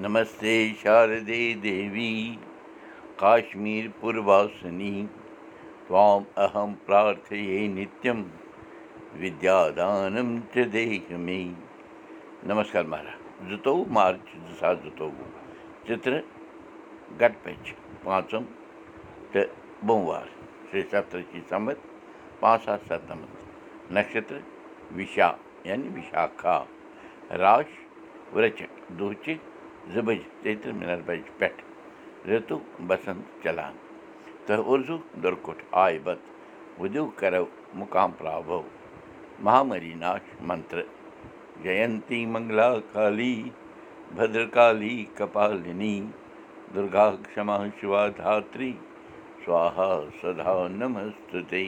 नमस्ते शारदे देवी काश्मीरपुरवासिनी त्वाम् अहं प्रार्थये नित्यं विद्यादानं च देह मे नमस्कार महाराज। जुतौ मार्च दिसा जुतौ चित्र गटपेच पाँचम त बुमवार श्री सत्रची संवत पाँच सात सतमत नक्षत्र विशा यानी विशाखा राश वृचक दोचिक زٕ بَجہِ تیٚیہِ تٕرٛہ مِنٹ بَجہِ پٮ۪ٹھ رِتُو بسنٛد چلان تہٕ دُرکُٹھ آیہِ بت وُدِو کرو مُقام پراو مہامری ناش منتر جینتی منگلا کالی بدرکالی کپالِنی دُرگا کما شِوا دھتری سوہا سدا نمستے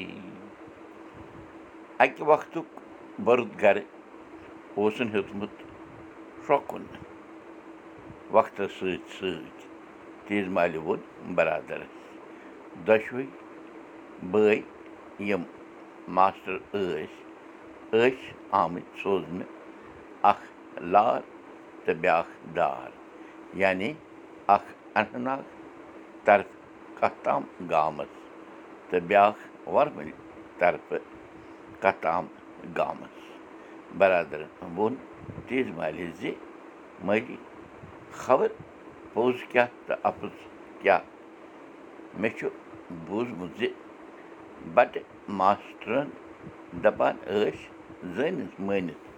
اَکہِ وقتُک بٔرُد گرٕ اوسُن ہیوٚتمُت شرٛۄکُن وقتَس سۭتۍ سۭتۍ تیز مالہِ ووٚن بَرادَرَس دۄشوٕے بٲے یِم ماسٹَر ٲسۍ ٲسۍ آمٕتۍ سوزنہٕ اَکھ لار تہٕ بیٛاکھ دار یعنی اَکھ اننت ناگ طرفہٕ کَتھ تام گامَس تہٕ بیٛاکھ وۄرمٕلۍ طرفہٕ کَتھ تام گامَس۔ بَرادَرَن ووٚن تیز مالہِ زِ مٲلی خبر پوٚز کیٛاہ تہٕ اَپُز کیٛاہ مےٚ چھُ بوٗزمُت زِ بَٹہٕ ماسٹرَن دَپان ٲسۍ زٲنِتھ مٲنِتھ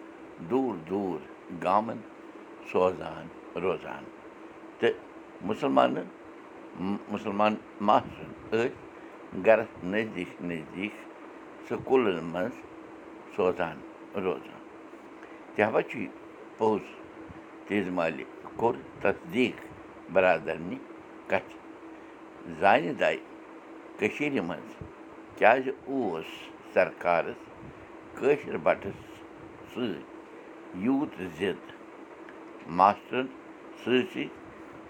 دوٗر دوٗر گامَن سوزان روزان۔ تہٕ مُسلمانَن مُسلمان ماسٹرَن ٲسۍ گَرَس نزدیٖک نزدیٖک سکوٗلَن منٛز سوزان روزان۔ تہِ چھُ یہِ پوٚز تیز مالہِ کوٚر تصدیٖق بَرادَرنہِ کَتھِ زانہِ دَے کٔشیٖرِ منٛز کیٛازِ اوس سرکارَس کٲشِر بَٹَس سۭتۍ یوٗت زِد ماسٹرَن سۭتۍ سۭتۍ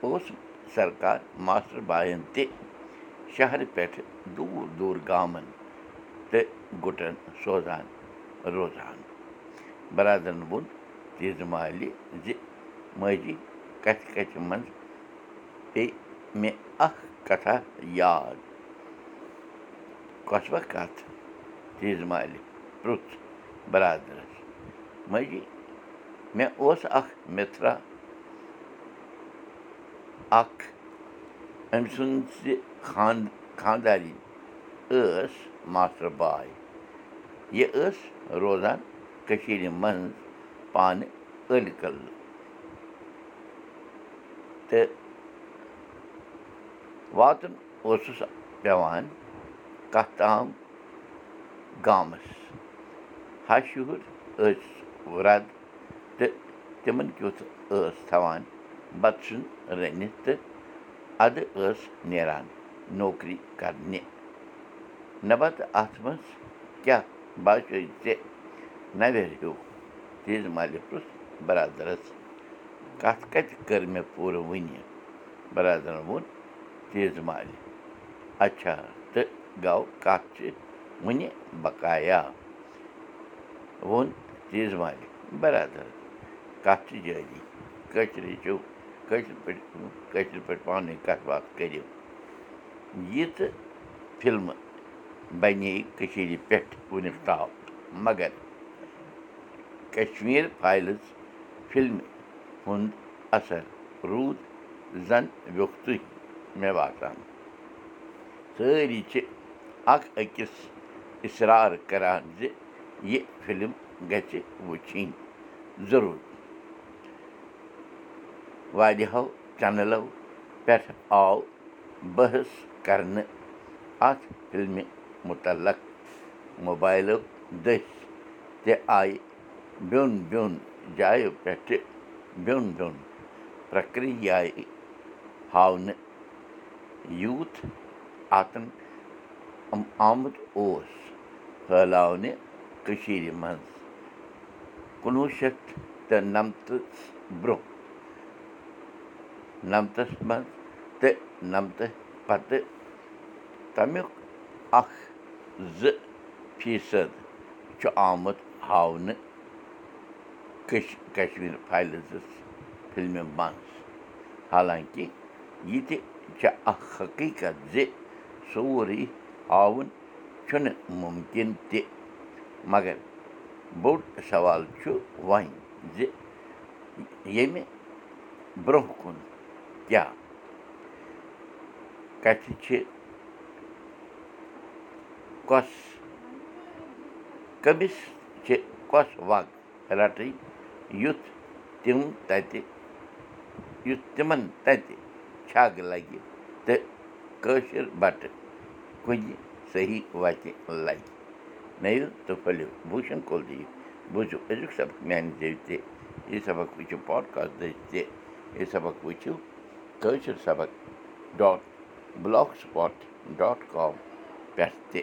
اوس سرکار ماسٹر بایَن تہِ شہرٕ پٮ۪ٹھٕ دوٗر دوٗر گامَن تہٕ گُٹَن سوزان روزان بَرادَرَن ووٚن تیٖژٕ مالہِ زِ ماجی کَتھِ کَتھِ منٛز پیٚیہِ مےٚ اَکھ کَتھا یاد کۄس وَ کَتھ مالہِ پرٛژھ بَرادَرَس ماجی مےٚ اوس اَکھ مِترا اَکھ أمۍ سُنٛد زِ خانٛد خانٛدارِنۍ ٲس ماسٹر باے یہِ ٲس روزان کٔشیٖرِ منٛز پانہٕ عٲلۍ کَلہٕ تہٕ واتُن اوسُس پٮ۪وان کَتھ تام گامَس۔ ہَش ہیوٗر ٲسۍ رَد تہٕ تِمَن کیُتھ ٲس تھاوان بَتہٕ سیُن رٔنِتھ تہٕ اَدٕ ٲس نیران نوکری کَرنہِ۔ نَبتہٕ اَتھ منٛز کیٛاہ باسیٚو ژےٚ نَوٮ۪ر ہیوٗ تیز مالہِ پرُٛژھ بَرادَرَس کَتھ کَتہِ کٔر مےٚ پوٗرٕ وٕنہِ بَرادَرَن ووٚن تیز مالہِ اَچھا تہٕ گوٚو کَتھ چھِ وٕنہِ بَقایا ووٚن تیز مالہِ بَرادَر کَتھ چھِ جٲری کٲشرِ چھِو کٲشِر پٲٹھۍ کٲشِر پٲٹھۍ ؤنۍ کَتھ باتھ کٔرِو ییٖژٕ فِلمہٕ بَنے کٔشیٖرِ پٮ۪ٹھ وٕنیُک تام مگر کَشمیٖر فایلٕز فِلمہِ اَثر روٗد زَن ویوٚکھتُے مےٚ باسان سٲری چھِ اَکھ أکِس اِصرار کَران زِ یہِ فِلم گژھِ وٕچھِنۍ ضروٗر. واریاہو چَنلو پٮ۪ٹھ آو بحث کَرنہٕ اَتھ فِلمہِ مُتعلق موبایلو دٔسۍ تہِ آیہِ بیٚون بیٚون جایو پٮ۪ٹھٕ بیٚون بیٚون پرٛکرِیایہِ ہاونہٕ یوٗت اَتَن آمُت اوس پھٲلاونہٕ کٔشیٖرِ منٛز کُنوُہ شَتھ تہٕ نَمتَس برٛونٛہہ نَمتَس منٛز تہٕ نَمتہٕ پَتہٕ تَمیُک اَکھ زٕ فیٖصد چھُ آمُت ہاونہٕ کٔش کَشمیٖر فایلٕزَس فِلمہِ منٛز حالانٛکہِ یہِ تہِ چھےٚ اکھ حقیٖقت زِ سورُے ہاوُن چھُنہٕ مُمکِن تہِ مگر بوٚڑ سوال چھُ وۄنۍ زِ ییٚمہِ برٛونٛہہ کُن کیٛاہ کَتھِ چھِ کۄس کٔمِس چھِ کۄس وق رَٹٕنۍ یُتھ تِم تَتہِ یُتھ تِمَن تَتہِ چھَگ لَگہِ تہٕ کٲشِر بَٹہٕ کُنہِ صحیح وَتہِ لَگہِ نٔیِو تہٕ پھٔلِو بوٗشَن کول دِیِو بوٗزِو أزیُک سبق میٛانہِ زیٚوِ تہِ یہِ سبق وٕچھِو پاڈکاسٹ دٔسۍ تہِ یہِ سبق وٕچھِو کٲشِر سبق dot block spot dot com پٮ۪ٹھ تہِ